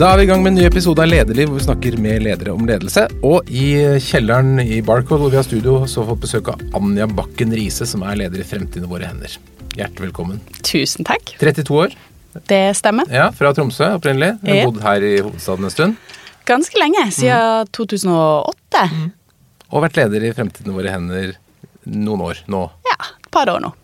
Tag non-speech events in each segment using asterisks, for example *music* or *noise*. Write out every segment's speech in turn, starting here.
Da er vi i gang med en ny episode av Lederliv, hvor vi snakker med ledere om ledelse. Og i kjelleren i Barcode, hvor vi har studio, så har vi fått besøk av Anja Bakken Riise, som er leder i Fremtiden i våre hender. Hjertelig velkommen. Tusen takk. 32 år. Det stemmer. Ja, Fra Tromsø opprinnelig. Har bodd her i hovedstaden en stund. Ganske lenge, siden 2008. Og vært leder i Fremtiden i våre hender noen år nå. Ja, et par år nå.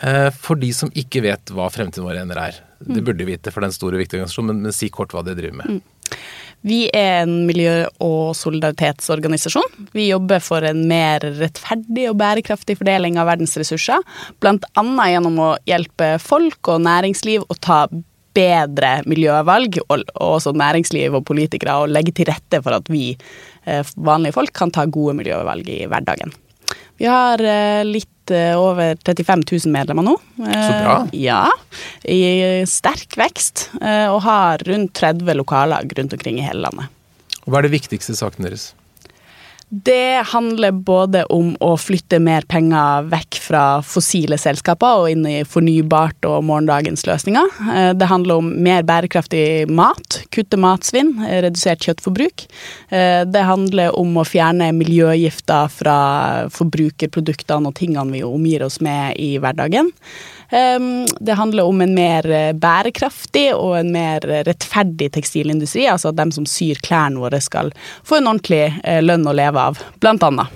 Eh, For de som ikke vet hva Fremtiden vår hender er, det burde de vite for den store viktige organisasjonen, men, si kort hva de driver med. Vi er en miljø- og solidaritetsorganisasjon. Vi jobber for en mer rettferdig og bærekraftig fordeling av verdens ressurser. Blant annet gjennom å hjelpe folk og næringsliv å ta bedre miljøvalg, og og også næringsliv og politikere, og legge til rette for at vi eh, vanlige folk kan ta gode miljøvalg i hverdagen. Vi har eh, litt eh, over 35 000 medlemmer nå. Så bra. Eh, Ja, i sterk vekst, eh, og har rundt 30 lokallag rundt omkring i hele landet. Hva er de viktigste sakene deres? Det handler både om å flytte mer penger vekk fra fossile selskaper og inn i fornybart og morgendagens løsninger. Eh, Det handler om mer bærekraftig mat, kutte matsvinn, eh, redusert kjøttforbruk. Eh, Det handler om å fjerne miljøgifter fra forbrukerproduktene og tingene vi omgir oss med i hverdagen. Det handler om en mer eh, bærekraftig og en mer rettferdig tekstilindustri, altså at dem som syr klærne våre skal få en ordentlig eh, lønn å leve av, blant annet.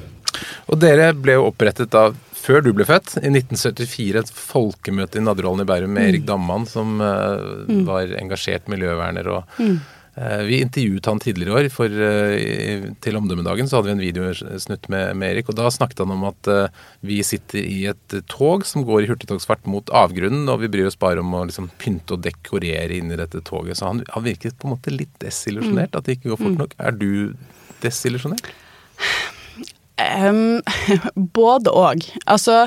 Og dere ble jo opprettet da før du ble født, i 1974, et folkemøte i Nadderollen i Bærum med Erik Damman, som eh, var engasjert miljøverner. og eh, Vi intervjuet han tidligere i år for, eh, til Omdømmedagen. Så hadde vi en videosnutt med, med Erik, og da snakket han om at eh, vi sitter i et tog som går i hurtigtogsfart mot avgrunnen, og vi bryr oss bare om å liksom, pynte og dekorere inn i dette toget. Så han, han virket på en måte litt desillusjonert, at det ikke går fort nok. Er du desillusjonert? Um, *laughs* både og. Altså,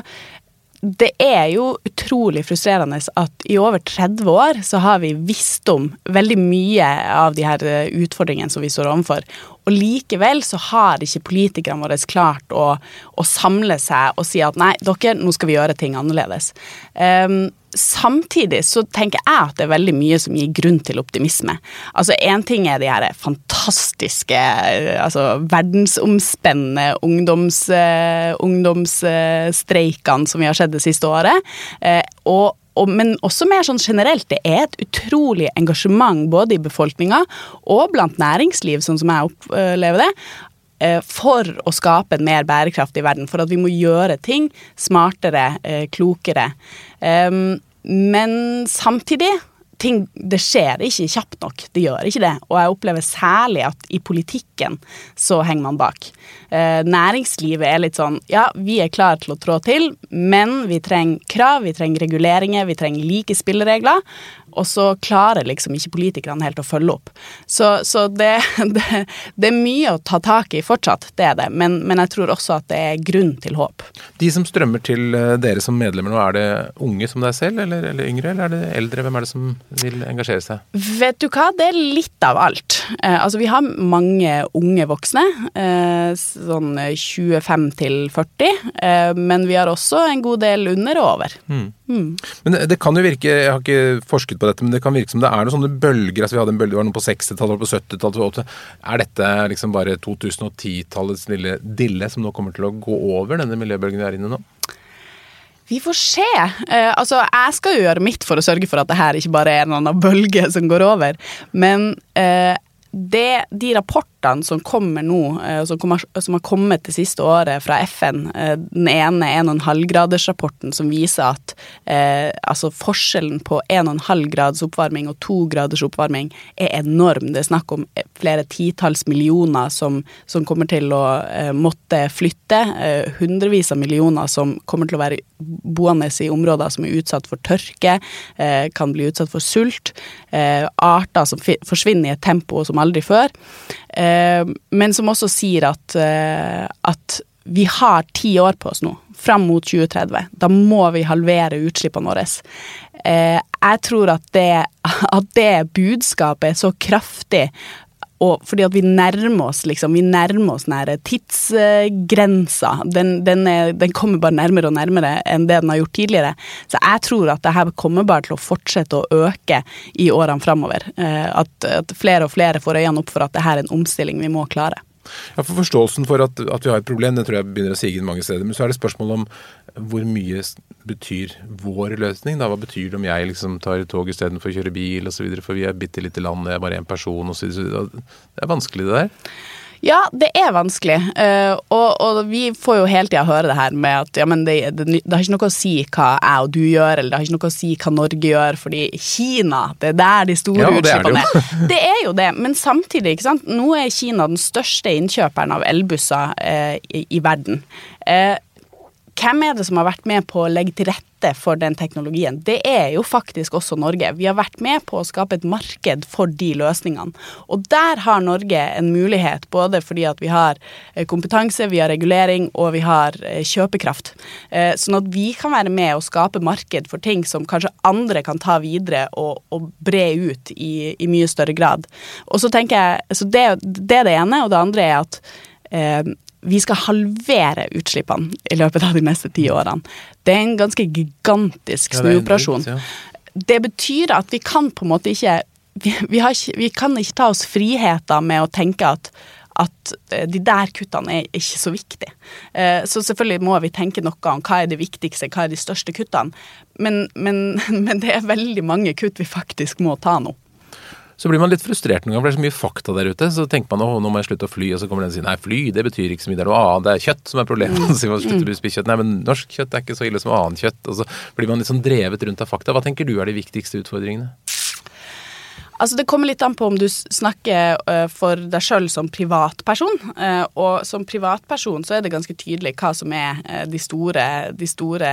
det er jo utrolig frustrerende at i over 30 år så har vi visst om veldig mye av de her eh, utfordringene som vi står overfor. Og likevel så har ikke politikerne våre klart å, å samle seg og si at nei, dere, nå skal vi gjøre ting annerledes. Um, samtidig så tenker jeg at det er veldig mye som gir grunn til optimisme. Altså Én ting er de her fantastiske, altså verdensomspennende ungdoms, uh, ungdomsstreikene som vi har sett det siste året. Uh, og og, men også mer sånn generelt, det er et utrolig engasjement både i befolkninga og blant næringsliv, sånn som jeg opplever det, eh, for å skape en mer bærekraftig verden. For at vi må gjøre ting smartere, eh, klokere. Um, men samtidig ting, det skjer ikke kjapt nok. Det gjør ikke det. Og jeg opplever særlig at i politikken så henger man bak. Eh, næringslivet er litt sånn ja, vi er klare til å trå til, men vi trenger krav, vi trenger reguleringer, vi trenger like spilleregler. Og så klarer liksom ikke politikerne helt å følge opp. Så, så det, *laughs* det, det er mye å ta tak i fortsatt, det er det. Men, men jeg tror også at det er grunn til håp. De som strømmer til eh, dere som medlemmer nå, er det unge som deg selv, eller, eller yngre, eller er det eldre? Hvem er det som vil engasjere seg? Vet du hva, det er litt av alt. Eh, altså vi har mange unge voksne, eh, sånn 25 til 40. Eh, men vi har også en god del under og over. Men det, det kan jo virke, jeg har ikke forsket på dette, men det kan virke som det er noen sånne bølger. altså Vi hadde en bølge, var noe på 60-tallet, på 70-tallet, Er dette liksom bare 2010-tallets lille dille som nå kommer til å gå over, denne miljøbølgen vi er inne i nå? Vi får se. Eh, altså, jeg skal jo gjøre mitt for å sørge for at det her ikke bare er en annen bølge som går over. Men eh, det, de rapportene som kommer nå, eh, som, kommer, som har kommet det siste året fra FN, eh, den ene 1,5-gradersrapporten som viser at eh, altså forskjellen på 1,5 graders oppvarming og 2 graders oppvarming er enorm. Det er snakk om flere titalls millioner som, som kommer til å eh, måtte flytte. Eh, hundrevis av millioner som kommer til å være boende i områder som er utsatt for tørke, eh, kan bli utsatt for sult. Eh, arter som forsvinner i et tempo som aldri før. Eh, men som også sier at, eh, at vi har ti år på oss nå, fram mot 2030. Da må vi halvere utslippene våre. Eh, jeg tror at det, at det budskapet er så kraftig og fordi at vi nærmer oss liksom, vi nærmer oss nære tidsgrensa. Den, den, den, kommer bare nærmere og nærmere enn det den har gjort tidligere. Så jeg tror at det her kommer bare til å fortsette å øke i årene framover. Eh, at, at, flere og flere får øynene opp for at det her er en omstilling vi må klare. Ja, for Forståelsen for at, at, vi har et problem, det tror jeg begynner å sige mange steder. Men så er det spørsmål om hvor mye betyr vår løsning? da? Hva betyr det om jeg liksom tar tog istedenfor å kjøre bil osv.? For vi er bitte lite land, jeg er bare én person osv. Det er vanskelig, det der. Ja, det er vanskelig. Uh, og, og, vi får jo hele tida høre det her med at ja, men det, det, det, har ikke noe å si hva jeg og du gjør, eller det har ikke noe å si hva Norge gjør, fordi Kina, det er der de store ja, utslippene er. *laughs* Det er jo det, men samtidig, ikke sant. Nå er Kina den største innkjøperen av elbusser uh, i, i, verden. Uh, hvem er det som har vært med på å legge til rette for den teknologien? Det er jo faktisk også Norge. Vi har vært med på å skape et marked for de løsningene. Og der har Norge en mulighet, både fordi at vi har eh, kompetanse, vi har regulering og vi har eh, kjøpekraft. Eh, sånn at vi kan være med og skape marked for ting som kanskje andre kan ta videre og, og bre ut i, i, mye større grad. Og så tenker jeg, så det, det er det ene, og det andre er at eh, vi skal halvere utslippene i løpet av de neste ti årene. Det er en ganske gigantisk snuoperasjon. Ja, det, det betyr at vi kan på en måte ikke vi, vi, ikke vi, kan ikke ta oss friheter med å tenke at, at eh, de der kuttene er ikke så viktige. Eh, så selvfølgelig må vi tenke noe om hva er det viktigste, hva er de største kuttene. Men, men, *laughs* men det er veldig mange kutt vi faktisk må ta nå så blir man litt frustrert noen ganger, for det er så mye fakta der ute. Så tenker man at nå må jeg slutte å fly, og så kommer den og sier nei, fly det betyr ikke så mye. Det er noe annet, det er kjøtt som er problemet. Mm. *laughs* Så man slutter å spise kjøtt. Nei, men norsk kjøtt er ikke så ille som annet kjøtt. Og så blir man litt sånn drevet rundt av fakta. Hva tenker du er de viktigste utfordringene? Altså Det kommer litt an på om du snakker uh, for deg sjøl som privatperson. Uh, og som privatperson så er det ganske tydelig hva som er uh, de, store, de, store,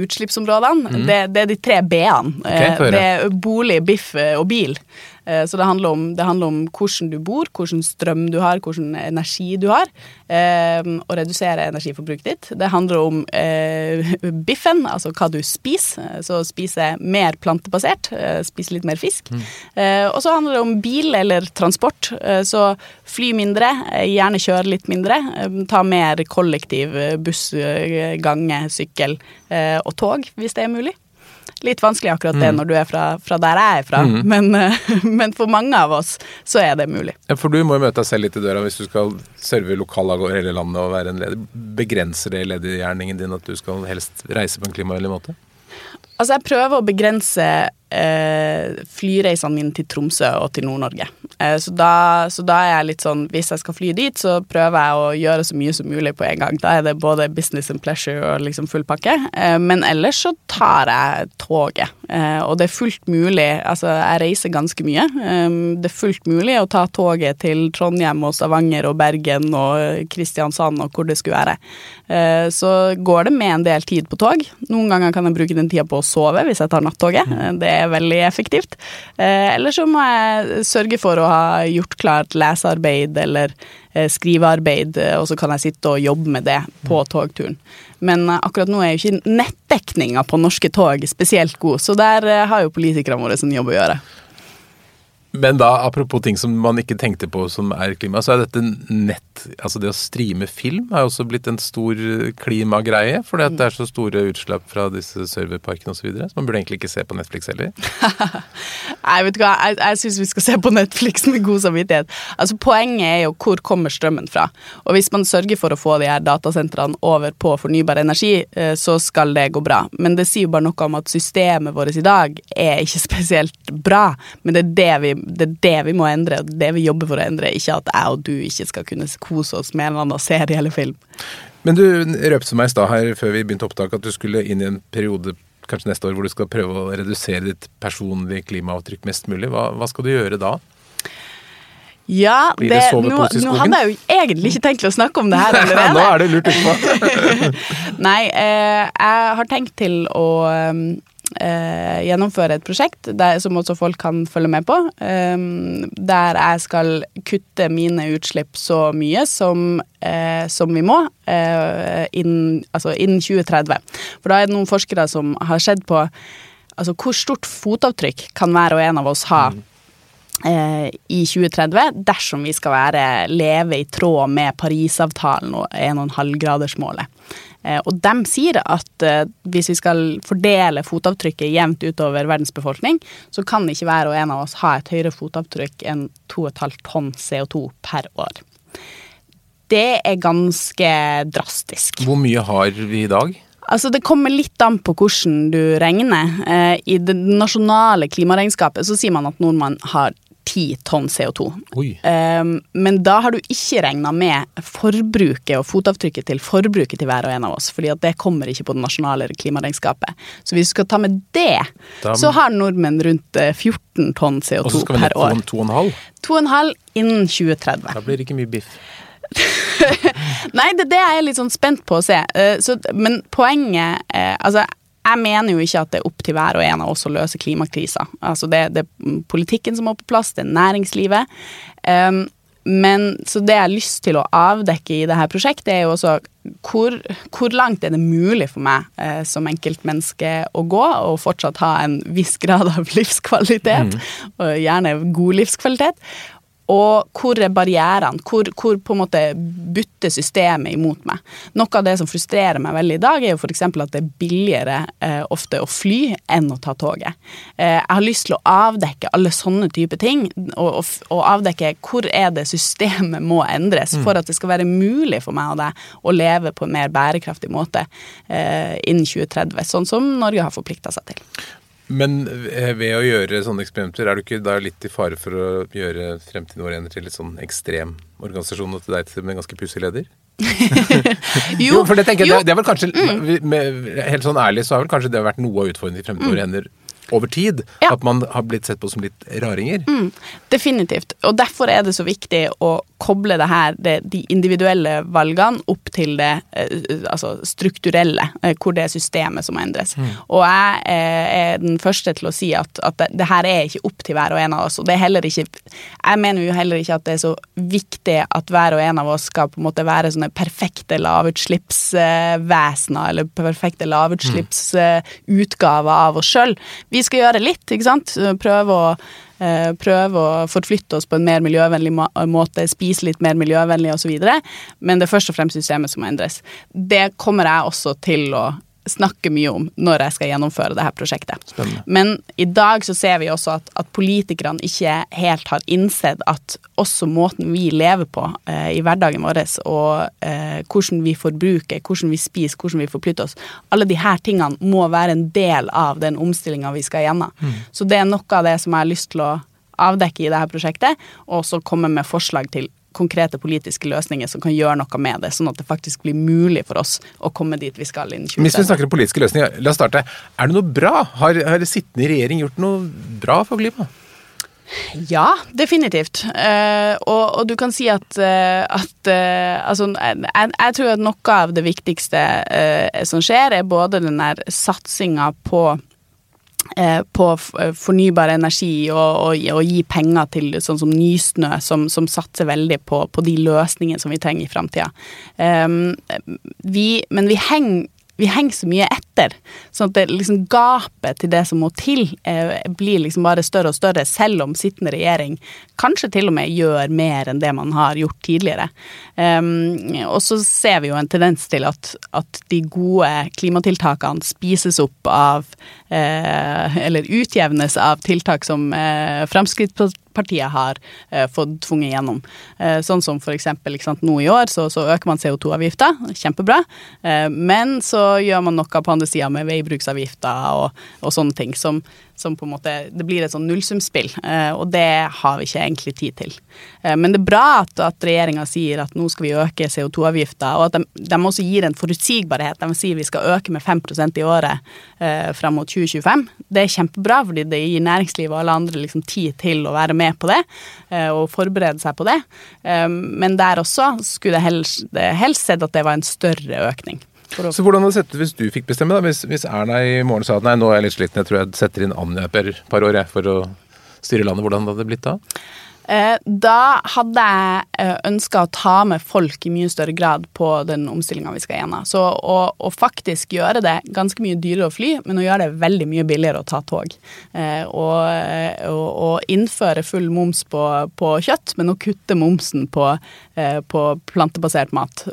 utslippsområdene. Mm. Det, det, er de tre b-ene. Okay, det er bolig, biff og bil. Eh, så det handler, om, det handler, om, hvordan du bor, hvordan strøm du har, hvordan energi du har. Eh, og redusere energiforbruket ditt. Det handler om eh, biffen, altså hva du spiser. Så spise mer plantebasert. Spise litt mer fisk. Mm. Og så handler det om bil eller transport. Så fly mindre, gjerne kjøre litt mindre. Ta mer kollektiv, buss, gange, sykkel og tog, hvis det er mulig. Litt vanskelig akkurat det mm. når du er fra, fra der jeg er fra, mm. men, *laughs* men, for mange av oss så er det mulig. Ja, For du må jo møte deg selv litt i døra hvis du skal serve lokallag over hele landet og være en leder. Begrenser det ledergjerningen din at du skal helst reise på en klimavennlig måte? Altså, jeg prøver å begrense eh, flyreisene mine til Tromsø og til Nord-Norge. Eh, så, så, da er jeg litt sånn Hvis jeg skal fly dit, så prøver jeg å gjøre så mye som mulig på en gang. Da er det både business and pleasure og liksom full pakke. Eh, men ellers så tar jeg toget. Eh, og det er fullt mulig Altså, jeg reiser ganske mye. Eh, det er fullt mulig å ta toget til Trondheim og Stavanger og Bergen og Kristiansand og hvor det skulle være. Eh, så går det med en del tid på tog. Noen ganger kan jeg bruke den tida på å sove hvis jeg tar nattoget. Mm. Det er veldig effektivt. Eh, eller så må jeg sørge for å ha gjort klart lesearbeid eller eh, skrivearbeid, og så kan jeg sitte og jobbe med det på mm. togturen. Men akkurat nå er jo ikke nettdekninga på norske tog spesielt god, så der har jo politikerne våre en jobb å gjøre. Men da, apropos ting som man ikke tenkte på som er klima, så er dette nett Altså det å streame film jo også blitt en stor klimagreie. Fordi at det er så store utslipp fra disse serverparkene osv. Så, videre, så man burde egentlig ikke se på Netflix heller. *laughs* Nei, vet du hva, jeg, jeg syns vi skal se på Netflix med god samvittighet. Altså Poenget er jo hvor kommer strømmen fra. Og hvis man sørger for å få de her datasentrene over på fornybar energi, eh, så skal det gå bra. Men det sier jo bare noe om at systemet vårt i dag er ikke *laughs* spesielt bra. Men det er det vi det er det vi må endre, og det vi jobber for å endre. Ikke at jeg og du ikke skal kunne kose oss med en eller annen serie eller film. Men du røpte meg i stad her før vi begynte opptak at du skulle inn i en periode kanskje neste år hvor du skal prøve å redusere ditt personlige klimaavtrykk mest mulig. Hva, hva skal du gjøre da? Ja, det, det nå, nå, hadde jeg jo egentlig ikke tenkt å snakke om det her *laughs* allerede. nå er det lurt utpå. *laughs* Nei, eh, jeg har tenkt til å um, eh, gjennomføre et prosjekt der, som også folk kan følge med på. Eh, der jeg skal kutte mine utslipp så mye som, eh, som vi må eh, innen, altså innen 2030. For da er det noen forskere som har sett på altså hvor stort fotavtrykk kan hver og en av oss ha. Mm i 2030 dersom vi skal være, leve i tråd med Parisavtalen og 1,5-gradersmålet. Og de sier at hvis vi skal fordele fotavtrykket jevnt utover verdens befolkning, så kan ikke hver og en av oss ha et høyere fotavtrykk enn 2,5 tonn CO2 per år. Det er ganske drastisk. Hvor mye har vi i dag? Altså Det kommer litt an på hvordan du regner. I det nasjonale klimaregnskapet så sier man at nordmann har 10 tonn CO2. Um, men da har du ikke regna med forbruket og fotavtrykket til forbruket til hver og en av oss. fordi at det kommer ikke på det nasjonale klimaregnskapet. Så hvis du skal ta med det, da, så har nordmenn rundt 14 tonn CO2 per år. Og så skal vi ned 2,5? 2,5 innen 2030. Da blir det ikke mye biff. *laughs* Nei, det, det er jeg litt sånn spent på å se. Uh, så, men poenget uh, Altså, jeg mener jo ikke at det er opp til hver og en av oss å løse klimakrisa. Altså det, det er politikken som må på plass, det er næringslivet. Um, men så det jeg har lyst til å avdekke i dette prosjektet, er jo også hvor, hvor langt er det mulig for meg eh, som enkeltmenneske å gå, og fortsatt ha en viss grad av *laughs* livskvalitet, mm. og gjerne god livskvalitet. Og hvor er barrierene? Hvor, hvor, på en måte butter systemet imot meg? Noe av det som frustrerer meg veldig i dag, er jo f.eks. at det er billigere eh, ofte å fly enn å ta toget. Eh, jeg har lyst til å avdekke alle sånne type ting, og, og, og, avdekke hvor er det systemet må endres mm. for at det skal være mulig for meg og deg å leve på en mer bærekraftig måte eh, innen 2030, sånn som Norge har forplikta seg til. Men eh, ved å gjøre sånne eksperimenter, er du ikke da litt i fare for å gjøre Fremtiden vår til litt sånn ekstrem organisasjon og til deg til en ganske pussig leder? *laughs* jo, jo, for det tenker jeg, det, det, er vel kanskje, mm. med, Helt sånn ærlig så har vel kanskje det vært noe av utfordringen i Fremtiden vår mm over tid. Ja. At man har blitt sett på som litt raringer. Mm, definitivt. Og derfor er det så viktig å koble det her, det, de individuelle valgene, opp til det eh, altså strukturelle, eh, hvor det er systemet som må endres. Mm. Og jeg eh, er den første til å si at, at det, det, her er ikke opp til hver og en av oss. Og det er heller ikke Jeg mener jo heller ikke at det er så viktig at hver og en av oss skal på en måte være sånne perfekte lavutslippsvesener, eller perfekte lavutslippsutgaver av oss sjøl. Vi vi skal gjøre litt, ikke sant. Prøve å, eh, prøve å forflytte oss på en mer miljøvennlig måte, spise litt mer miljøvennlig osv. Men det er først og fremst systemet som må endres. Det kommer jeg også til å snakker mye om når jeg skal gjennomføre dette prosjektet. Spennende. Men i dag så ser vi også at, at politikerne ikke helt har innsett at også måten vi lever på eh, i hverdagen vår, og eh, hvordan vi forbruker, hvordan vi spiser, hvordan vi forplytter oss, alle de her tingene må være en del av den omstillinga vi skal gjennom. Mm. Så det er noe av det som jeg har lyst til å avdekke i dette prosjektet, og så komme med forslag til konkrete politiske løsninger som kan gjøre noe med det, sånn at det faktisk blir mulig for oss å komme dit vi skal innen 2030. Hvis vi snakker om politiske løsninger, la oss starte. Er det noe bra? Har, har sittende regjering gjort noe bra for klimaet? Ja, definitivt. Uh, og, og, du kan si at, uh, at uh, Altså, jeg, jeg, tror at noe av det viktigste som skjer, er både den der satsinga på på eh, fornybar energi og, og, og, gi penger til sånn som Nysnø, som, som satser veldig på, på, de løsningene som vi trenger i framtida. Um, men vi henger vi henger så mye etter. Sånn at det liksom gapet til det som må til, eh, blir liksom bare større og større, selv om sittende regjering kanskje til og med gjør mer enn det man har gjort tidligere. Um, og så ser vi jo en tendens til at, at de gode klimatiltakene spises opp av eh, Eller utjevnes av tiltak som eh, Fremskrittspartiet har eh, fått tvunget gjennom. Eh, sånn som for eksempel sant, nå i år, så, så øker man CO2-avgifta, kjempebra. Eh, men så gjør man noe på andre sida med veibruksavgifta og, og, sånne ting som, som på en måte Det blir et sånn nullsumspill, eh, og det har vi ikke egentlig tid til. Eh, men det er bra at, at regjeringa sier at nå skal vi øke CO2-avgifta, og at de, de, også gir en forutsigbarhet. De sier vi skal øke med 5% i året eh, fram mot 2025. Det er kjempebra, fordi det gir næringslivet og alle andre liksom tid til å være med på det eh, og forberede seg på det. Men der også skulle det helst, helst sett at det var en større økning. Så hvordan hadde det sett ut hvis du fikk bestemme? da? Hvis, hvis, Erna i morgen sa at nei, nå er jeg litt sliten, jeg tror jeg setter inn Anja et par år jeg, for å styre landet. Hvordan hadde det blitt da? Eh, da hadde jeg ønska å ta med folk i mye større grad på den omstillinga vi skal gjennom. Så å, å, faktisk gjøre det ganske mye dyrere å fly, men å gjøre det veldig mye billigere å ta tog. Og, og, og innføre full moms på, på, kjøtt, men å kutte momsen på, på plantebasert mat.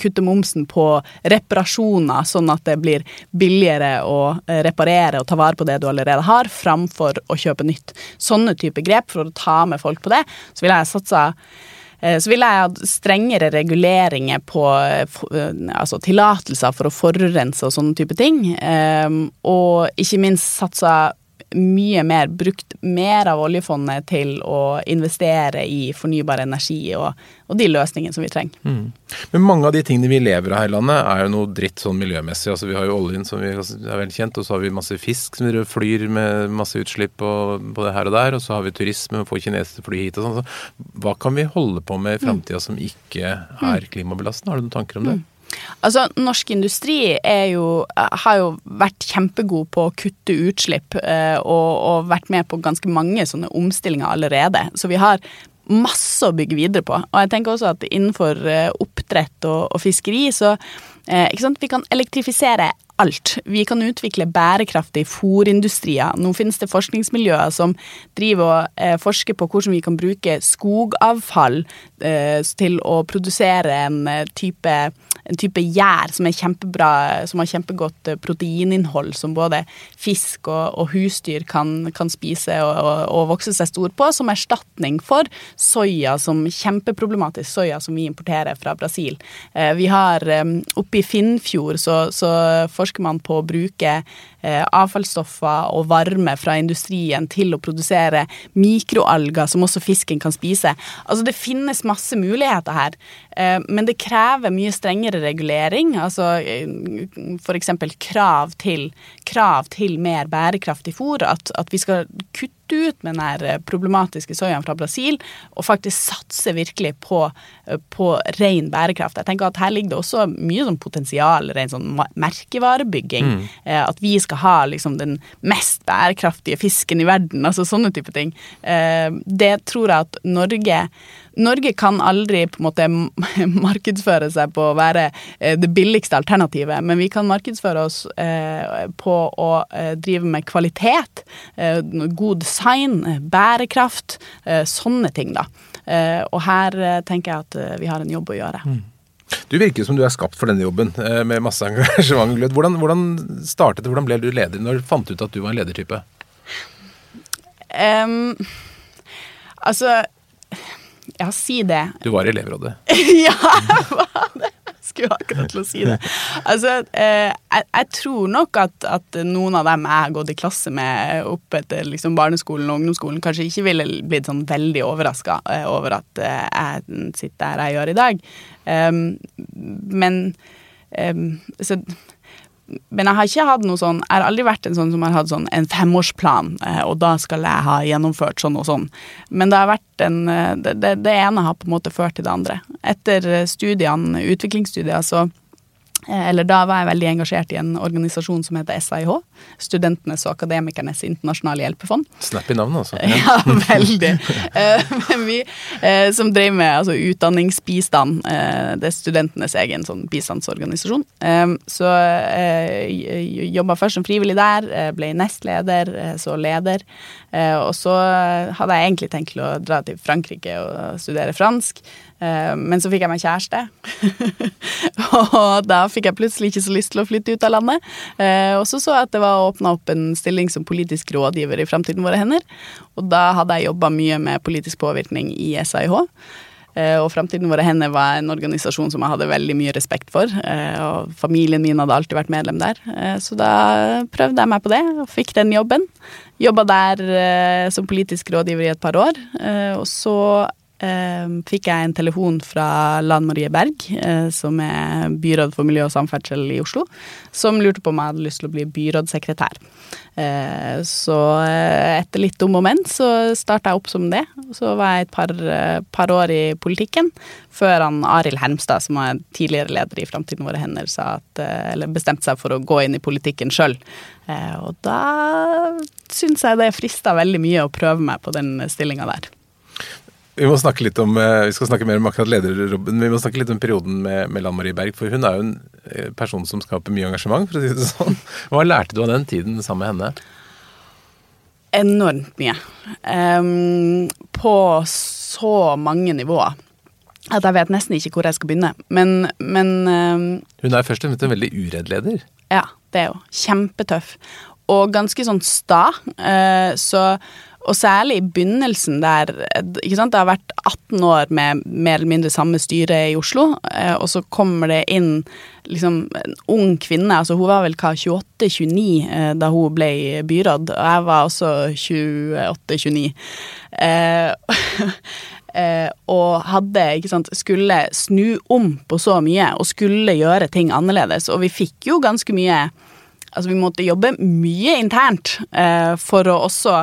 Kutte momsen på reparasjoner, sånn at det blir billigere å reparere og ta vare på det du allerede har, framfor å kjøpe nytt. Sånne type grep for å ta med folk på det. Så ville jeg satsa eh, så ville jeg hatt strengere reguleringer på eh, altså tillatelser for å forurense og sånne type ting. Og ikke minst satsa mye mer brukt mer av oljefondet til å investere i fornybar energi og, og de løsningene som vi trenger. Mm. Men mange av de tingene vi lever av her i landet, er jo noe dritt sånn miljømessig. Altså Vi har jo oljen som vi er vel kjent, og så har vi masse fisk som flyr med masse utslipp og både her og der. Og så har vi turisme og får kinesere til å fly hit og sånn. Så hva kan vi holde på med i framtida mm. som ikke er mm. klimabelastende? Har du noen tanker om det? Mm. Altså, Norsk industri jo, har jo vært kjempegod på å kutte utslipp eh, og, og, vært med på ganske mange sånne omstillinger allerede. Så vi har masse å bygge videre på. Og jeg tenker også at innenfor eh, oppdrett og, og fiskeri så eh, ikke sant, Vi kan elektrifisere alt. Vi kan utvikle bærekraftige fôrindustrier. Nå finnes det forskningsmiljøer som driver og eh, forsker på hvordan vi kan bruke skogavfall eh, til å produsere en eh, type, en type gjær som som har kjempegodt proteininnhold, som både fisk og, og husdyr kan, kan spise og, og, og, vokse seg stor på, som erstatning for soya, som kjempeproblematisk soya som vi importerer fra Brasil. Vi har oppe i Finnfjord så, så forsker man på å bruke eh, avfallsstoffer og varme fra industrien til å produsere mikroalger som også fisken kan spise. Altså det finnes masse muligheter her, men det krever mye strengere regulering. Altså eh, f.eks. Krav, til, krav til mer bærekraftig fôr. At, at vi skal kutte ut med den eh, problematiske soyaen fra Brasil, og faktisk satse virkelig på, eh, på ren bærekraft. Jeg tenker at Her ligger det også mye sånn potensial, ren sånn merkevarebygging. Mm. Eh, at vi skal ha liksom den mest bærekraftige fisken i verden, altså sånne type ting. Det tror jeg at Norge Norge kan aldri på en måte *laughs* markedsføre seg på å være eh, det billigste alternativet, men vi kan markedsføre oss eh, på å eh, drive med kvalitet, god design, bærekraft, sånne ting, da. Og her tenker jeg at vi har en jobb å gjøre. Mm. Du virker som du er skapt for denne jobben, med masse *laughs* engasjement. Hvordan, hvordan startet det, hvordan ble du leder? Når du fant ut at du var en ledertype? Um, altså ja, si det. Du var i elevrådet? *laughs* ja, jeg var det. Skulle akkurat til å si det. Altså, eh, jeg, jeg, tror nok at, at, noen av dem jeg har gått i klasse med opp etter liksom, barneskolen og ungdomsskolen, kanskje ikke ville blitt sånn veldig overraska eh, over at eh, jeg sitter der jeg gjør i dag. Um, men um, så men jeg har ikke hatt noe sånn Jeg har aldri vært en sånn som har hatt sånn en femårsplan, eh, og da skal jeg ha gjennomført sånn og sånn. Men det har vært en eh, Det, det, ene har på en måte ført til det andre. Etter studiene, utviklingsstudier, så Eh, eller da var jeg veldig engasjert i en organisasjon som heter SIH. Studentenes og akademikernes internasjonale hjelpefond. Snappy navn, altså. *laughs* Ja, veldig. Eh, men vi eh, som drev med altså, utdanningsbistand, det er studentenes egen sånn bistandsorganisasjon. Så jobba først som frivillig der, ble nestleder, så leder. Og så hadde jeg egentlig tenkt å dra til Frankrike og studere fransk. Eh, men så fikk jeg meg kjæreste, *laughs* og da fikk jeg plutselig ikke så lyst til å flytte ut av landet. Eh, og så så jeg at det var åpna opp en stilling som politisk rådgiver i Framtiden våre hender. Og da hadde jeg jobba mye med politisk påvirkning i SIH. Eh, og Framtiden våre hender var en organisasjon som jeg hadde veldig mye respekt for. Og familien min hadde alltid vært medlem der. Så da prøvde jeg meg på det, og fikk den jobben. Jobba der som politisk rådgiver i et par år. Og så fikk jeg en telefon fra Lan Marie Berg, eh, som er byråd for miljø og samferdsel i Oslo, som lurte på om jeg hadde lyst til å bli byrådssekretær. Eh, så eh, etter litt om og men så starta jeg opp som det. Så var jeg et par, par år i politikken, før han Arild Hermstad, som var tidligere leder i Framtiden våre hender, at, bestemte seg for å gå inn i politikken sjøl. Og da syns jeg det frista veldig mye å prøve meg på den stillinga der. Vi må snakke litt om, eh, vi skal snakke mer om akkurat lederrobben, men vi må snakke litt om perioden med, med Lan Marie Berg. For hun er jo en eh, person som skaper mye engasjement, for å si det sånn. *laughs* Hva lærte du av den tiden sammen med henne? Enormt mye. Um, på så mange nivåer at jeg vet nesten ikke hvor jeg skal begynne. Men, men um, Hun er først og fremst en veldig uredd leder. Ja, det er jo kjempetøff. Og ganske sånn sta. Uh, så og særlig i begynnelsen der ikke sant, Det har vært 18 år med mer eller mindre samme styre i Oslo, eh, og så kommer det inn liksom en ung kvinne. altså Hun var vel hva, 28-29 eh, da hun ble byråd, og jeg var også 28-29. Eh, *laughs* eh, og hadde, ikke sant, skulle snu om på så mye og skulle gjøre ting annerledes. Og vi fikk jo ganske mye Altså, vi måtte jobbe mye internt eh, for å også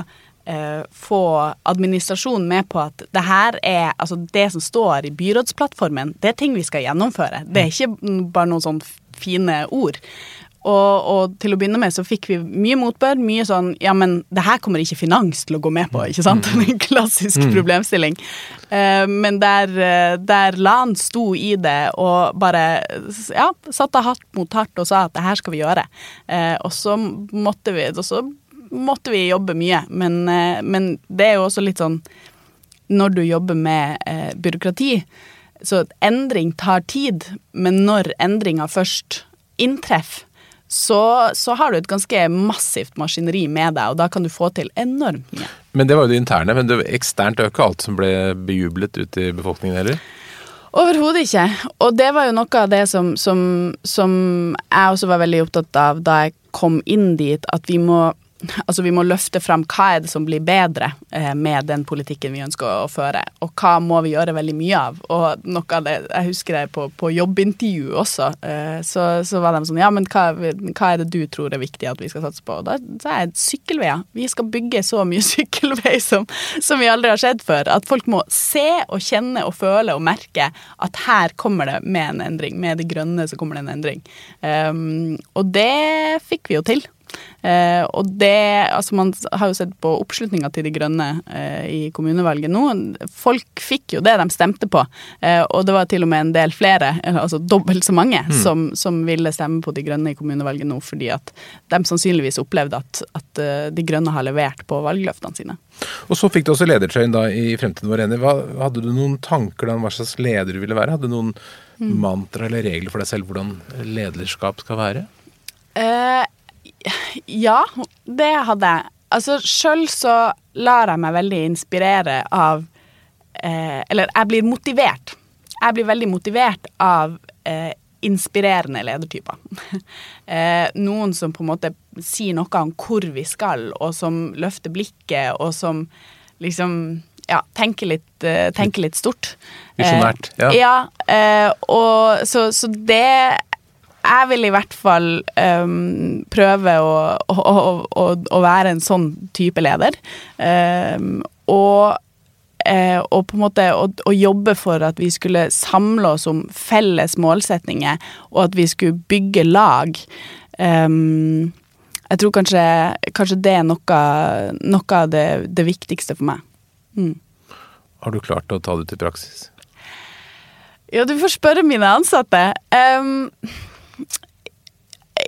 eh, få administrasjonen med på at det her er Altså, det som står i byrådsplattformen, det er ting vi skal gjennomføre. Det er ikke bare noen sånn fine ord. Og, og, til å begynne med så fikk vi mye motbør. Mye sånn Ja, men det her kommer ikke finans til å gå med på, ikke sant? Mm. *laughs* En klassisk mm. problemstilling. Uh, men der, uh, der LAN sto i det og bare ja, satte hatt mot hardt og sa at det her skal vi gjøre. Uh, og så måtte vi og så måtte vi jobbe mye, men, eh, men, det er jo også litt sånn Når du jobber med eh, byråkrati, så endring tar tid, men når endringa først inntreffer, så, så, har du et ganske massivt maskineri med deg, og da kan du få til enormt mye. Men det var jo det interne, men det eksternt er jo ikke alt som ble bejublet ute i befolkningen heller? Overhodet ikke. Og det var jo noe av det som, som, som jeg også var veldig opptatt av da jeg kom inn dit, at vi må Altså, vi må løfte frem hva er det som blir bedre eh, med den politikken vi ønsker å, føre, og hva må vi gjøre veldig mye av. Og noe av det, Jeg husker det på, på jobbintervju også, eh, så, så, var de sånn Ja, men hva, hva, er det du tror er viktig at vi skal satse på? Og da sa jeg sykkelveier. Vi skal bygge så mye *laughs* sykkelvei som, som vi aldri har sett før. At folk må se og kjenne og føle og merke at her kommer det med en endring. Med det grønne så kommer det en endring. Um, og det fikk vi jo til. Eh, og det Altså, man har jo sett på oppslutninga til De Grønne eh, i kommunevalget nå. Folk fikk jo det de stemte på, eh, og det var til og med en del flere, altså dobbelt så mange, mm. som, som, ville stemme på De Grønne i kommunevalget nå, fordi at de sannsynligvis opplevde at, at uh, De Grønne har levert på valgløftene sine. Og så fikk du også ledertrøyen da i Fremtiden vår enig. Hadde du noen tanker om hva slags leder du ville være? Hadde du noen mm. mantra eller regler for deg selv hvordan lederskap skal være? Eh, ja, det hadde jeg. Altså, sjøl så lar jeg meg veldig inspirere av eh, Eller jeg blir motivert. Jeg blir veldig motivert av eh, inspirerende ledertyper. *laughs* eh, noen som på en måte sier noe om hvor vi skal, og som løfter blikket, og som liksom ja, tenker litt, uh, tenker litt stort. Visjonært. ja. ja uh, og så, så, det jeg vil i hvert fall um, prøve å, å, å, å, være en sånn type leder. Um, og, uh, og, på en måte å, jobbe for at vi skulle samle oss om felles målsetninger, og at vi skulle bygge lag. Um, jeg tror kanskje, kanskje, det er noe, noe av det, det, viktigste for meg. Mm. Har du klart å ta det til praksis? Ja, du får spørre mine ansatte. Um,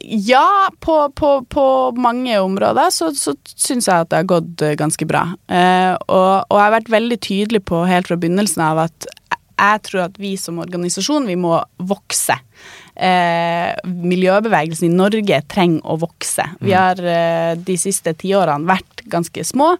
ja, på, på, på, mange områder så, så syns jeg at det har gått eh, ganske bra. Eh, og, og, jeg har vært veldig tydelig på helt fra begynnelsen av at jeg tror at vi som organisasjon vi må vokse eh, miljøbevegelsen i Norge trenger å vokse. Vi mm. har eh, de siste tiårene vært ganske små,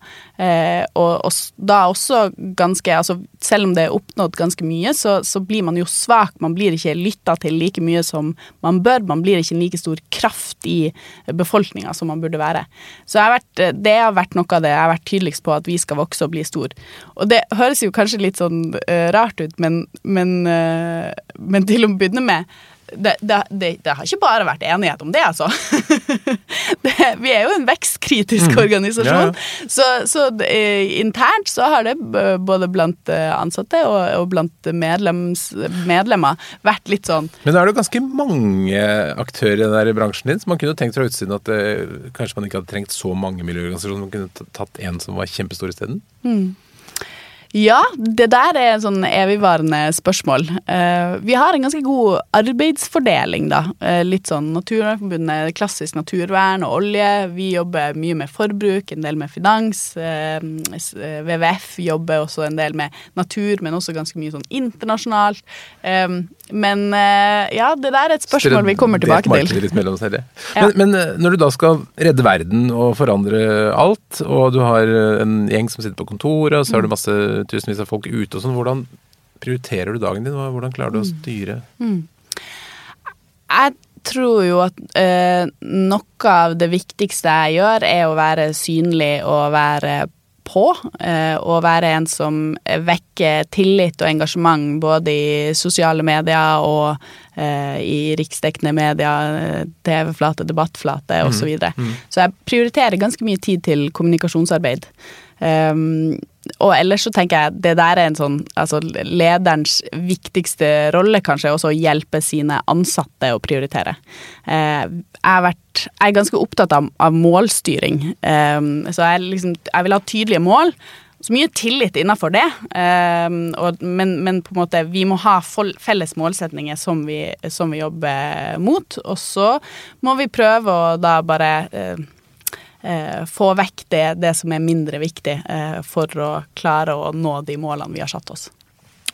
eh, og, og, da også ganske altså Selv om det er oppnådd ganske mye, så, så blir man jo svak. Man blir ikke lytta til like mye som man bør. Man blir ikke en like stor kraft i befolkninga som man burde være. Så har vært, det har vært noe av det jeg har vært tydeligst på, at vi skal vokse og bli stor. Og det høres jo kanskje litt sånn uh, rart ut, men, men, uh, men til å begynne med det, det, det, det, har ikke bare vært enighet om det, altså. *laughs* vi er jo en vekstkritisk mm. organisasjon. Ja. Så, så internt så har det både blant eh, ansatte og, og blant medlems, medlemmer vært litt sånn Men er det jo ganske mange aktører i den der bransjen din, så man kunne tenkt fra utsiden at det, kanskje man ikke hadde trengt så mange miljøorganisasjoner, man kunne tatt en som var kjempestor isteden? Mm. Ja, det der er en sånn evigvarende spørsmål. Uh, vi har en ganske god arbeidsfordeling, da. Uh, litt sånn Naturvernforbundet, klassisk naturvern og olje. Vi jobber mye med forbruk, en del med finans. Eh, WWF jobber også en del med natur, men også ganske mye sånn internasjonalt. Um, men ja, det der er et spørsmål vi kommer tilbake til. Litt mellom seg, *laughs* ja. men, men når du da skal redde verden og forandre alt, og du har en gjeng som sitter på kontoret, og så har du masse tusenvis av folk ute og sånn. Hvordan prioriterer du dagen din? Hvordan klarer du å mm. styre? Mm. Jeg tror jo at eh, noe av det viktigste jeg gjør, er å være synlig og være på. Eh, og være en som vekker tillit og engasjement både i sosiale medier og eh, i riksdekkende medier, TV-flate, debattflate osv. Så, videre. mm. så jeg prioriterer ganske mye tid til kommunikasjonsarbeid. Um, og ellers så tenker jeg det der er en sånn Altså lederens viktigste rolle kanskje er også å hjelpe sine ansatte å prioritere. Uh, jeg, vært, jeg er ganske opptatt av, av målstyring, um, så jeg, liksom, jeg vil ha tydelige mål. Så mye tillit innafor det, um, og, men, men, på en måte vi må ha felles målsetninger som vi, som vi jobber mot. Og så må vi prøve å da bare eh, få vekk det, det, som er mindre viktig, eh, for å klare å nå de målene vi har satt oss.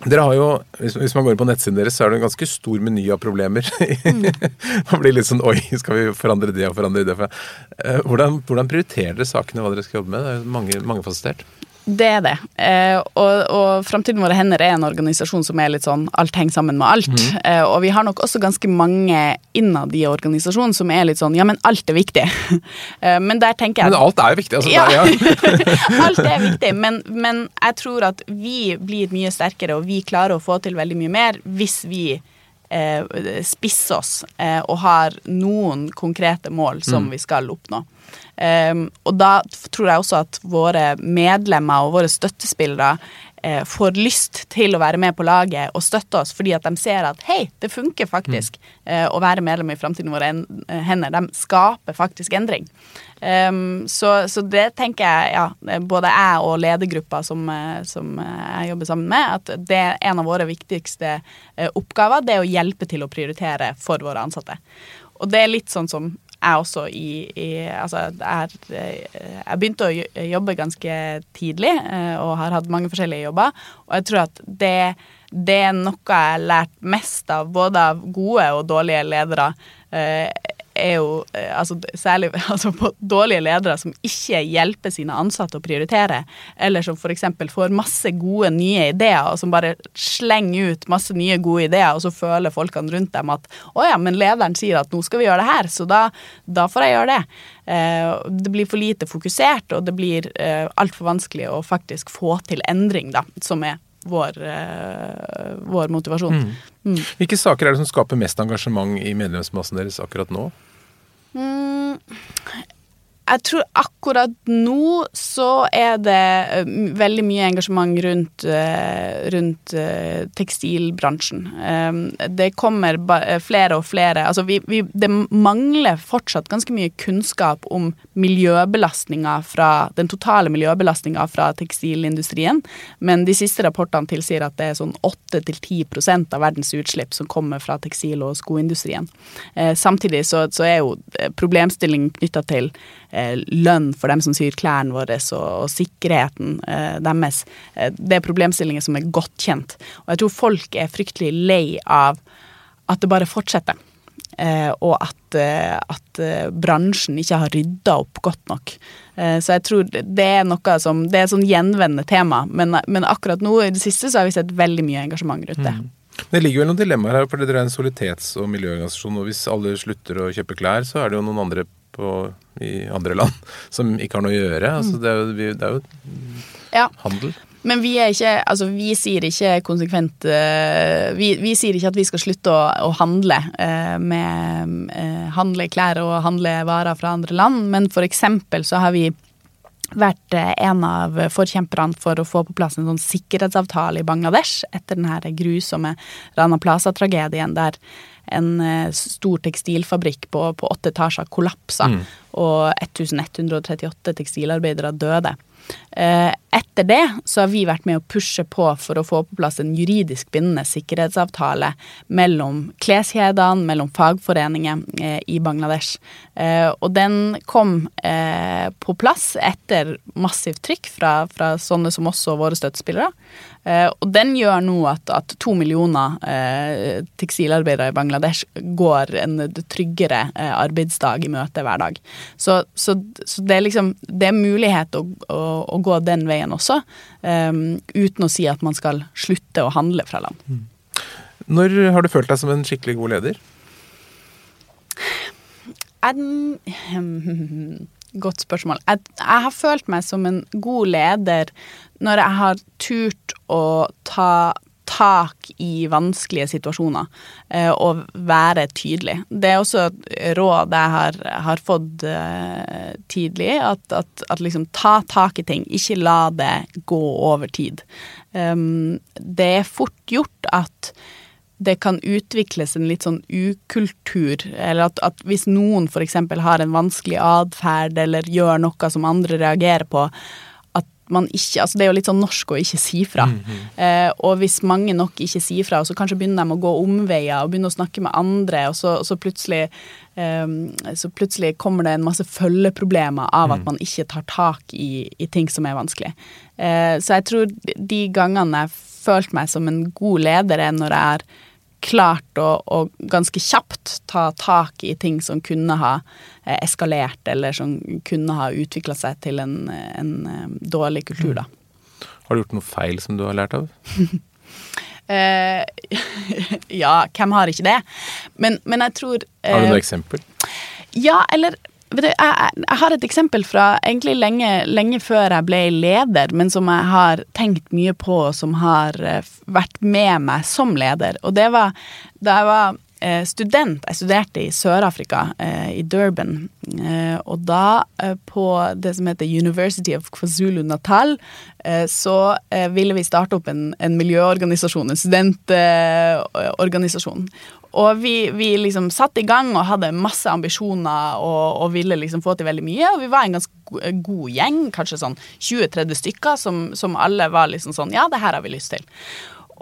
Dere har jo, Hvis man går på nettsiden deres, så er det en ganske stor meny av problemer. Mm. *laughs* man blir litt sånn Oi, skal vi forandre det og forandre det? Eh, hvordan, hvordan prioriterer dere sakene, hva dere skal jobbe med? Det er mange, mangefasettert. Det er det. Eh, og, og Framtiden våre hender er en organisasjon som er litt sånn alt henger sammen med alt. Mm. Eh, og vi har nok også ganske mange innad i organisasjonen som er litt sånn ja, men alt er viktig. *laughs* eh, men der tenker jeg Men alt er jo viktig, altså. Ja. *laughs* alt er viktig, men, men, jeg tror at vi blir mye sterkere, og vi klarer å få til veldig mye mer hvis vi eh, spisser oss eh, og har noen konkrete mål som mm. vi skal oppnå. Um, og da tror jeg også at våre medlemmer og våre støttespillere eh, får lyst til å være med på laget og støtte oss, fordi at de ser at hei, det funker faktisk mm. eh, å være medlem i Framtiden våre eh, hender. De skaper faktisk endring. Um, så, så, det tenker jeg, ja, både jeg og ledergruppa som, eh, som, jeg jobber sammen med, at det er en av våre viktigste eh, oppgaver, det er å hjelpe til å prioritere for våre ansatte. Og det er litt sånn som jeg også i, i Altså, jeg, jeg, begynte å jobbe ganske tidlig eh, og har hatt mange forskjellige jobber, og jeg tror at det, det er noe jeg har lært mest av, både av gode og dårlige ledere, eh, er jo eh, altså, særlig *laughs* altså, på dårlige ledere som ikke hjelper sine ansatte å prioritere, eller som f.eks. får masse gode nye ideer, og som bare slenger ut masse nye gode ideer, og så føler folkene rundt dem at å ja, men lederen sier at nå skal vi gjøre det her, så da, da får jeg gjøre det. Eh, det blir for lite fokusert, og det blir eh, altfor vanskelig å faktisk få til endring, da, som er vår, eh, vår motivasjon. Mm. Mm. Hvilke saker er det som skaper mest engasjement i medlemsmassen deres akkurat nå? Mm, jeg tror akkurat nå så er det eh, veldig mye engasjement rundt, eh, rundt eh, tekstilbransjen. Det kommer flere og flere Altså vi, vi, det mangler fortsatt ganske mye kunnskap om miljøbelastninga fra den totale miljøbelastninga fra tekstilindustrien, men de siste rapportene tilsier at det er sånn 8-10% av verdens utslipp som kommer fra tekstil- og skoindustrien. Samtidig så, så er jo problemstillingen knytta til Eh, lønn for dem som syr klærne våre, og, og sikkerheten eh, deres. Eh, det er problemstillinger som er godt kjent. Og jeg tror folk er fryktelig lei av at det bare fortsetter. Eh, og at, eh, at eh, bransjen ikke har rydda opp godt nok. så jeg tror det er noe som Det er et sånn gjenvendende tema, men, men, akkurat nå i det siste så har vi sett veldig mye engasjement rundt det. Mm. Det ligger vel noen dilemmaer her, for dere er en soliditets- og miljøorganisasjon. Og hvis alle slutter å kjøpe klær, så er det jo noen andre på, i andre land *laughs* som ikke har noe å gjøre. Altså, det er jo, det er jo ja. handel. Men vi ikke Altså, vi sier ikke konsekvent uh, vi, vi, sier ikke at vi skal slutte å, å handle eh, med eh, Handle klær og handle varer fra andre land, men for eksempel så har vi vært en av forkjemperne for å få på plass en sånn sikkerhetsavtale i Bangladesh etter den her grusomme Rana Plaza-tragedien der en eh, stor tekstilfabrikk på, på åtte etasjer kollapsa, mm. og 1138 tekstilarbeidere døde. Eh, et etter det så har vi vært med å pushe på for å få på plass en juridisk bindende sikkerhetsavtale mellom kleskjedene, mellom fagforeninger eh, i Bangladesh. Eh, og den kom på plass etter massivt trykk fra, fra sånne som oss og våre støttespillere. Og den gjør nå at, at to millioner eh, tekstilarbeidere i Bangladesh går en tryggere arbeidsdag i møte hver dag. Så, så, så, det er liksom Det er mulighet å, å, å gå den veien også, um, uten å si at man skal slutte å handle fra land. Mm. Når har du følt deg som en skikkelig god leder? Jeg, *laughs* godt spørsmål. Jeg, jeg, har følt meg som en god leder når jeg har turt å ta tak i vanskelige situasjoner eh, og være tydelig. Det er også et råd jeg har, har fått eh, tidlig, at, at, at, liksom ta tak i ting. Ikke la det gå over tid. Um, det er fort gjort at det kan utvikles en litt sånn ukultur, eller at, at hvis noen f.eks. har en vanskelig atferd eller gjør noe som andre reagerer på, man ikke Altså det er jo litt sånn norsk å ikke si fra. Mm -hmm. eh, og hvis mange nok ikke sier fra, så kanskje begynner de å gå omveier og begynner å snakke med andre, og så, så plutselig Um, så plutselig kommer det en masse følgeproblemer av at mm. man ikke tar tak i, i ting som er vanskelig. Uh, så jeg tror de gangene jeg følt meg som en god leder, er når jeg har klart å, å, ganske kjapt ta tak i ting som kunne ha eh, eskalert, eller som kunne ha utvikla seg til en, en, eh, dårlig kultur, da. Har du gjort noe feil som du har lært av? *laughs* eh, *laughs* ja, hvem har ikke det? Men, men jeg tror eh, Har du noe eksempel? Ja, eller du, jeg, jeg, har et eksempel fra egentlig lenge, lenge, før jeg ble leder, men som jeg har tenkt mye på, og som har eh, vært med meg som leder. Og det var da jeg var student. Jeg studerte i Sør-Afrika, eh, i Durban. Og da, på det som heter University of KwaZulu Natal, så ville vi starte opp en, en miljøorganisasjon, en studentorganisasjon. Og vi, vi liksom satte i gang og hadde masse ambisjoner og, og, ville liksom få til veldig mye. Og vi var en ganske god gjeng, kanskje sånn 20-30 stykker, som, som, alle var liksom sånn Ja, det her har vi lyst til.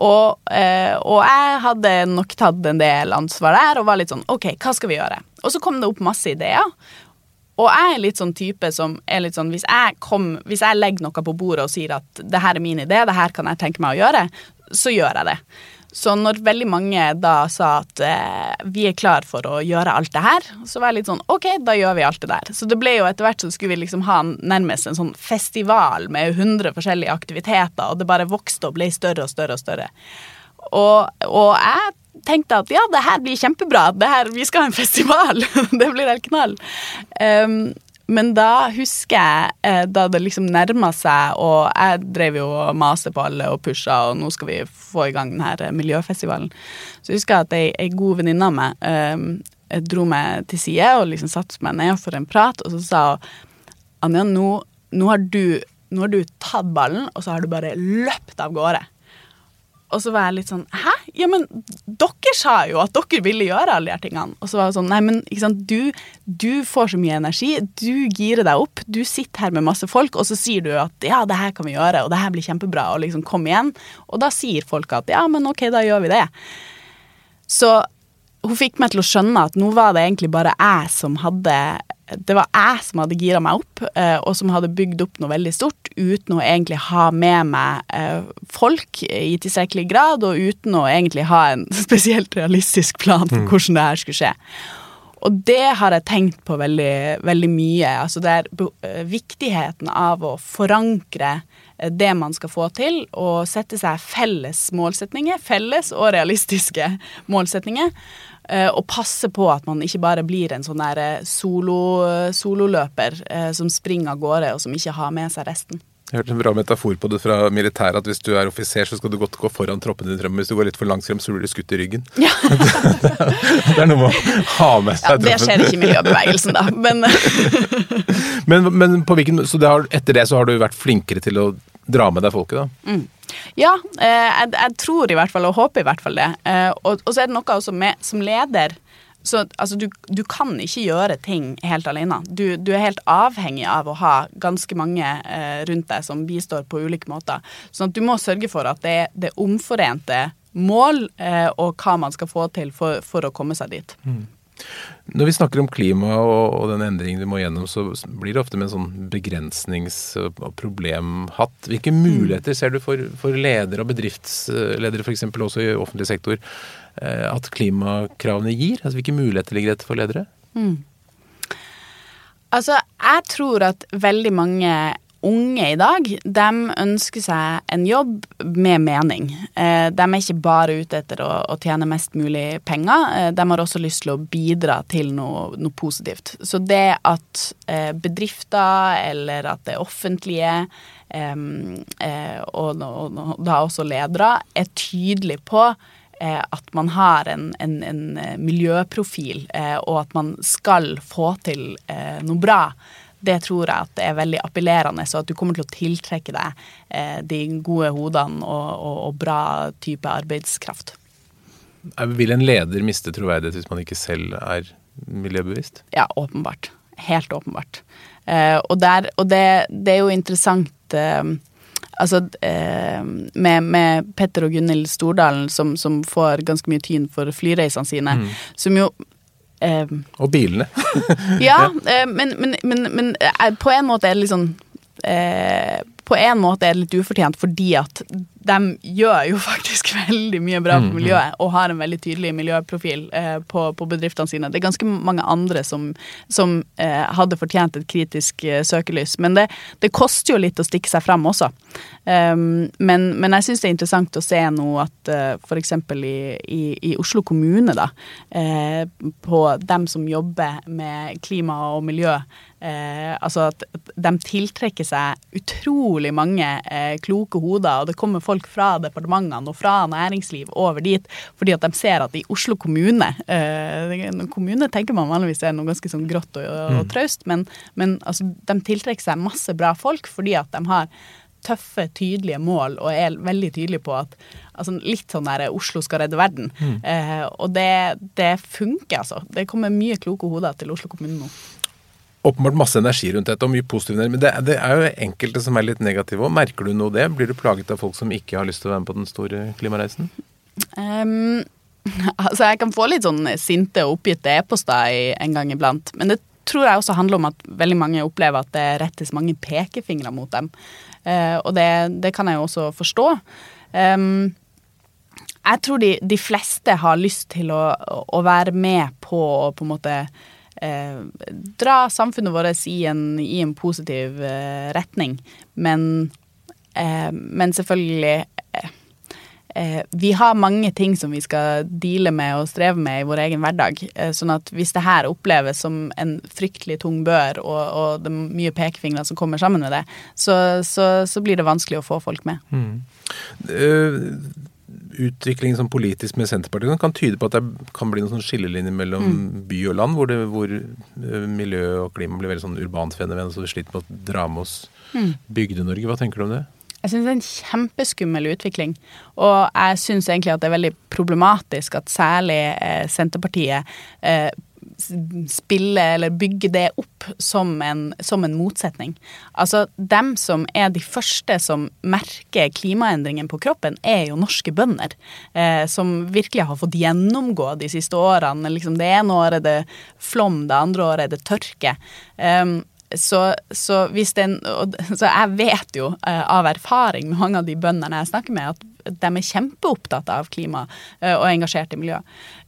Og, eh, og, jeg hadde nok tatt en del ansvar der og var litt sånn OK, hva skal vi gjøre? Og så kom det opp masse ideer. Og jeg er litt sånn type som er litt sånn Hvis jeg, kom, hvis jeg legger noe på bordet og sier at det her er min idé, det her kan jeg tenke meg å gjøre, så gjør jeg det. Så når veldig mange da sa at eh, vi er klar for å gjøre alt det her, så var jeg litt sånn OK, da gjør vi alt det der. Så det ble jo etter hvert så skulle vi liksom ha nærmest en sånn festival med 100 forskjellige aktiviteter, og det bare vokste og ble større og større og større. Og, og jeg tenkte at ja, det her blir kjempebra, det her, vi skal ha en festival. *laughs* det blir helt knall. Um, men da husker jeg, eh, da det liksom nærma seg, og jeg drev jo og maste på alle og pusha, og nå skal vi få i gang denne miljøfestivalen, så jeg husker at ei, ei god venninne av meg um, dro meg til side og liksom satte meg ned for en prat, og så sa hun Anja, nå, nå, har du, nå har du tatt ballen, og så har du bare løpt av gårde. Og så var jeg litt sånn Hæ? Ja, men dere sa jo at dere ville gjøre alle de her tingene. Og så var jeg sånn Nei, men ikke sant, du, du får så mye energi. Du girer deg opp. Du sitter her med masse folk, og så sier du at ja, det her kan vi gjøre, og det her blir kjempebra, og liksom kom igjen. Og da sier folk at ja, men ok, da gjør vi det. Så hun fikk meg til å skjønne at nå var det egentlig bare jeg som hadde det var jeg som hadde gira meg opp, eh, og som hadde bygd opp noe veldig stort uten å egentlig ha med meg eh, folk i tilstrekkelig grad, og uten å egentlig ha en *laughs* spesielt realistisk plan for mm. hvordan det her skulle skje. Og det har jeg tenkt på veldig, veldig mye. Altså det er eh, viktigheten av å forankre det man skal få til, og sette seg felles målsetninger. Felles og realistiske målsetninger. Eh, og passe på at man ikke bare blir en sånn eh, solo, sololøper eh, som springer av gårde, og som ikke har med seg resten. Jeg hørte en bra metafor på det fra militæret, at hvis du er offiser, så skal du godt gå foran troppen din frem. Hvis du går litt for langt frem, så blir du skutt i ryggen. Ja. *laughs* det er noe med å ha med seg troppen. Ja, det skjer ikke i miljøbevegelsen, da, men *laughs* Men, men hvilken, så det har, etter det så har du vært flinkere til å dra med deg folket, da? Mm. Ja, eh, jeg, jeg, tror i hvert fall, og håper i hvert fall det. Eh, og, og, så er det noe også med som leder så altså, du, du, kan ikke gjøre ting helt alene. Du, du, er helt avhengig av å ha ganske mange eh, rundt deg som bistår på ulike måter. Så du må sørge for at det er det omforente mål eh, og hva man skal få til for, for å komme seg dit. Mm. Når vi snakker om klima og, og den endringen vi må gjennom, så blir det ofte med en sånn begrensnings- og problemhatt. Hvilke mm. muligheter ser du for, for ledere og bedriftsledere, f.eks. også i offentlig sektor, eh, at klimakravene gir? Altså, hvilke muligheter ligger dette for ledere? Mm. Altså, jeg tror at veldig mange unge i dag, de ønsker seg en jobb med mening. Eh, de er ikke bare ute etter å, tjene mest mulig penger, eh, de har også lyst til å bidra til noe, noe positivt. Så det at eh, bedrifter eller at det offentlige, og, og, da også ledere, er tydelige på at man har en, en, en miljøprofil, og at man skal få til noe bra det tror jeg at det er veldig appellerende, så at du kommer til å tiltrekke deg eh, de gode hodene og, og, og, bra type arbeidskraft. Vil en leder miste troverdighet hvis man ikke selv er miljøbevisst? Ja, åpenbart. Helt åpenbart. Eh, og, der, og det, det, er jo interessant eh, Altså eh, med, med, Petter og Gunhild Stordalen, som, som, får ganske mye tyn for flyreisene sine, mm. som jo Eh, og bilene. *laughs* ja, eh, men, men, men, men, eh, på en måte er det litt sånn eh, På en måte er det litt ufortjent fordi at de gjør jo *laughs* faktisk veldig mye bra for mm, mm. miljøet og har en veldig tydelig miljøprofil eh, på, på, bedriftene sine. Det er ganske mange andre som, som eh, hadde fortjent et kritisk eh, søkelys. Men det, det, koster jo litt å stikke seg fram også. Um, men, men, jeg syns det er interessant å se nå at uh, eh, f.eks. I, i, i, Oslo kommune, da, eh, på dem som jobber med klima og miljø, Eh, altså at de tiltrekker seg utrolig mange eh, kloke hoder, og det kommer folk fra departementene og fra næringsliv over dit fordi at de ser at i Oslo kommune eh, Kommune tenker man vanligvis er noe ganske sånn grått og, og, og mm. traust, men, men altså, de tiltrekker seg masse bra folk fordi at de har tøffe, tydelige mål og er veldig tydelige på at altså Litt sånn der Oslo skal redde verden. Mm. Eh, og det, det funker, altså. Det kommer mye kloke hoder til Oslo kommune nå åpenbart masse energi rundt dette, og mye positivt. Men det, det, er jo enkelte som er litt negative òg. Merker du noe det? Blir du plaget av folk som ikke har lyst til å være med på den store klimareisen? Um, *laughs* altså, jeg kan få litt sånn sinte og oppgitte e-poster en gang iblant. Men det tror jeg også handler om at veldig mange opplever at det rettes mange pekefingre mot dem. Uh, og det, det, kan jeg jo også forstå. Um, jeg tror de, de, fleste har lyst til å, å være med på å på en måte dra samfunnet vårt i en, i en positiv eh, retning. Men, eh, men selvfølgelig eh, eh, Vi har mange ting som vi skal deale med og streve med i vår egen hverdag. Eh, sånn at hvis det her oppleves som en fryktelig tung bør, og, og det er mye pekefingre som kommer sammen med det, så, så, så, blir det vanskelig å få folk med. Mm. Uh, utvikling sånn politisk med Senterpartiet kan tyde på at det kan bli noen sånn skillelinjer mellom mm. by og land, hvor, det, hvor, eh, miljø og klima blir veldig sånn urbant fenomen, så vi sliter med å dra med oss mm. Bygde-Norge. Hva tenker du om det? Jeg syns det er en kjempeskummel utvikling. Og jeg syns egentlig at det er veldig problematisk at særlig eh, Senterpartiet eh, spille eller bygge det opp som en, som en, motsetning. Altså, dem som er de første som merker klimaendringen på kroppen, er jo norske bønder. Eh, som virkelig har fått gjennomgå de siste årene. Liksom, det ene året er det flom, det andre året er det tørke. Um, så, så, den, så, jeg vet jo uh, av erfaring med mange av de bøndene jeg snakker med, at de er kjempeopptatt av klima uh, og engasjert i miljø.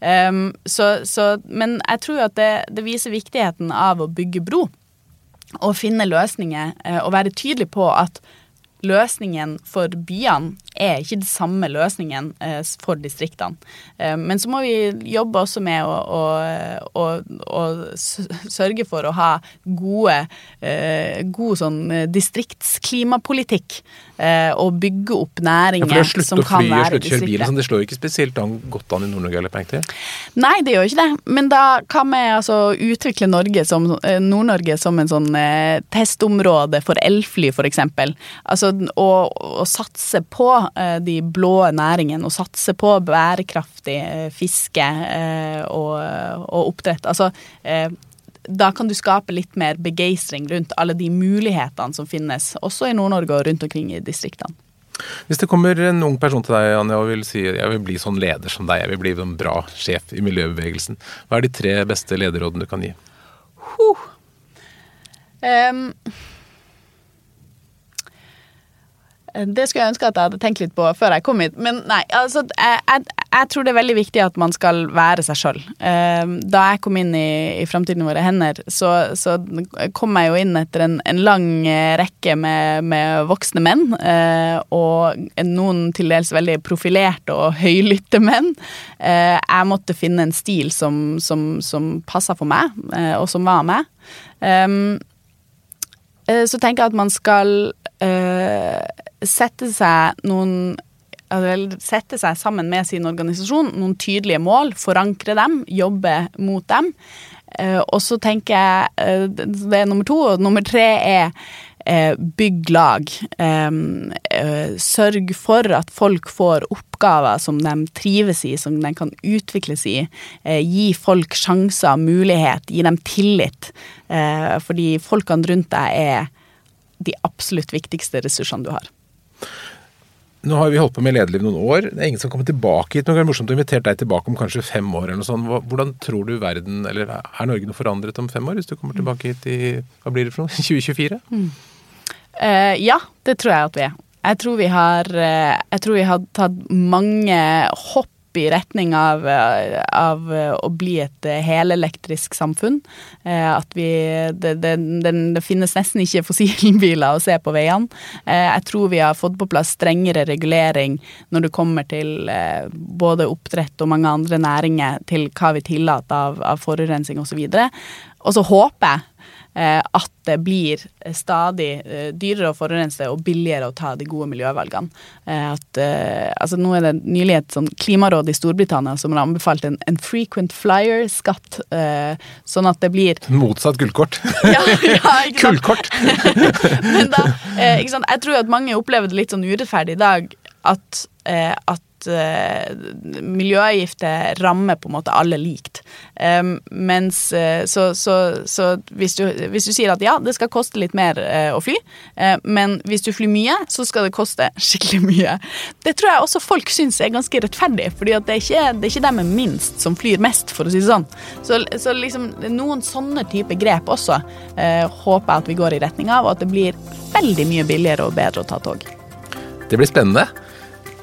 Um, så, men jeg tror at det, det, viser viktigheten av å bygge bro og finne løsninger uh, og være tydelig på at løsningen for byene er ikke den samme løsningen eh, for distriktene. Eh, men så må vi jobbe også med å, å, å, å sørge for å ha gode, eh, god sånn distriktsklimapolitikk. Og bygge opp næringer ja, som kan være slutt å fly og kjøre bil, Sånn, det slår ikke spesielt an, godt an i Nord-Norge eller til? Nei, det gjør ikke det. Men da kan vi altså utvikle Norge som, Nord-Norge som en sånn testområde for elfly, f.eks. Altså å, og satse på de blå næringene og satse på bærekraftig eh, fiske eh, og, og, oppdrett. Altså, eh, da kan du skape litt mer begeistring rundt alle de mulighetene som finnes, også i Nord-Norge og rundt omkring i distriktene. Hvis det kommer en ung person til deg Anja, og vil si jeg vil bli sånn leder som deg, jeg vil bli en bra sjef i miljøbevegelsen, hva er de tre beste lederrådene du kan gi? Huh. Um, det skulle jeg ønske at jeg hadde tenkt litt på før jeg kom hit. Men nei, altså jeg, jeg, jeg tror det er veldig viktig at man skal være seg sjøl. Um, da jeg kom inn i, i Framtiden i våre hender, så, så, kom jeg jo inn etter en, en lang rekke med, med voksne menn. Uh, og noen til dels veldig profilerte og høylytte menn. Uh, jeg måtte finne en stil som, som, som passa for meg, uh, og som var meg. Um, så tenker jeg at man skal sette seg noen altså, Sette seg sammen med sin organisasjon, noen tydelige mål, forankre dem, jobbe mot dem. Uh, og så tenker jeg uh, Det er nummer to. Og nummer tre er uh, bygg lag. Um, sørg for at folk får oppgaver som de trives i, som de kan utvikles i. gi folk sjanser, mulighet, gi dem tillit. fordi folkene rundt deg er de absolutt viktigste ressursene du har. Nå har vi holdt på med lederliv noen år. Det er ingen som kommer tilbake hit. Men det er morsomt å invitere deg tilbake om kanskje fem år eller noe sånt. Hvordan tror du verden, eller er Norge noe forandret om fem år, hvis du kommer tilbake hit i hva blir det for noe, *laughs* 2024? Mm. Uh, ja, det tror jeg at vi er. Jeg tror vi har, uh, jeg tror vi har tatt mange hopp i retning av, av å bli et helelektrisk samfunn. Eh, at vi det, det, det, finnes nesten ikke fossilbiler å se på veiene. Eh, jeg tror vi har fått på plass strengere regulering når det kommer til eh, både oppdrett og mange andre næringer, til hva vi tillater av, av forurensning osv. Og så håper jeg Eh, at det blir stadig eh, dyrere å forurense og billigere å ta de gode miljøvalgene. Eh, at, altså nå er det nylig et sånn klimaråd i Storbritannia som har anbefalt en, en frequent flyer-skatt, sånn at det blir Motsatt gullkort. *laughs* ja, ja, *laughs* Kullkort! *laughs* Men da, ikke sant? Jeg tror at mange opplever det litt sånn urettferdig i dag at, at uh, miljøavgifter rammer på en måte alle likt. Um, mens uh, så, så, så hvis, du, hvis, du, sier at ja, det skal koste litt mer uh, å fly, men hvis du flyr mye, så skal det koste *laughs* skikkelig mye. Det tror jeg også folk syns er ganske rettferdig, fordi det er ikke det er ikke dem med minst som flyr mest, for å si det sånn. Så, så liksom noen sånne type grep også håper jeg at vi går i retning av, og at det blir veldig mye billigere og bedre å ta tog. Det blir spennende.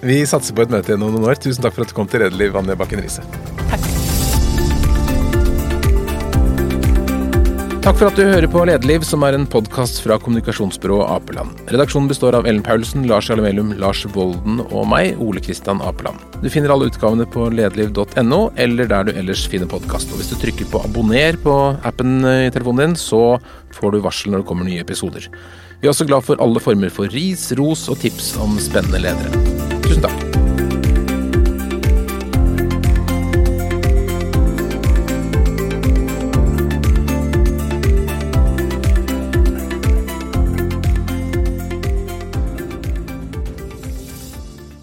Vi satser på et møte igjen om noen år. Tusen takk for at du kom til Redelig, Vanja Bakken Riise. Takk. Takk for at du hører på Lederliv, som er en podkast fra kommunikasjonsbyrået Apeland. Redaksjonen består av Ellen Paulsen, Lars Jarle Lars Volden og meg, Ole Kristian Apeland. Du finner alle utgavene på lederliv.no, eller der du ellers finner podkast. Og hvis du trykker på abonner på appen i telefonen din, så får du varsel når det kommer nye episoder. Vi er også glad for alle former for ris, ros og tips om spennende ledere.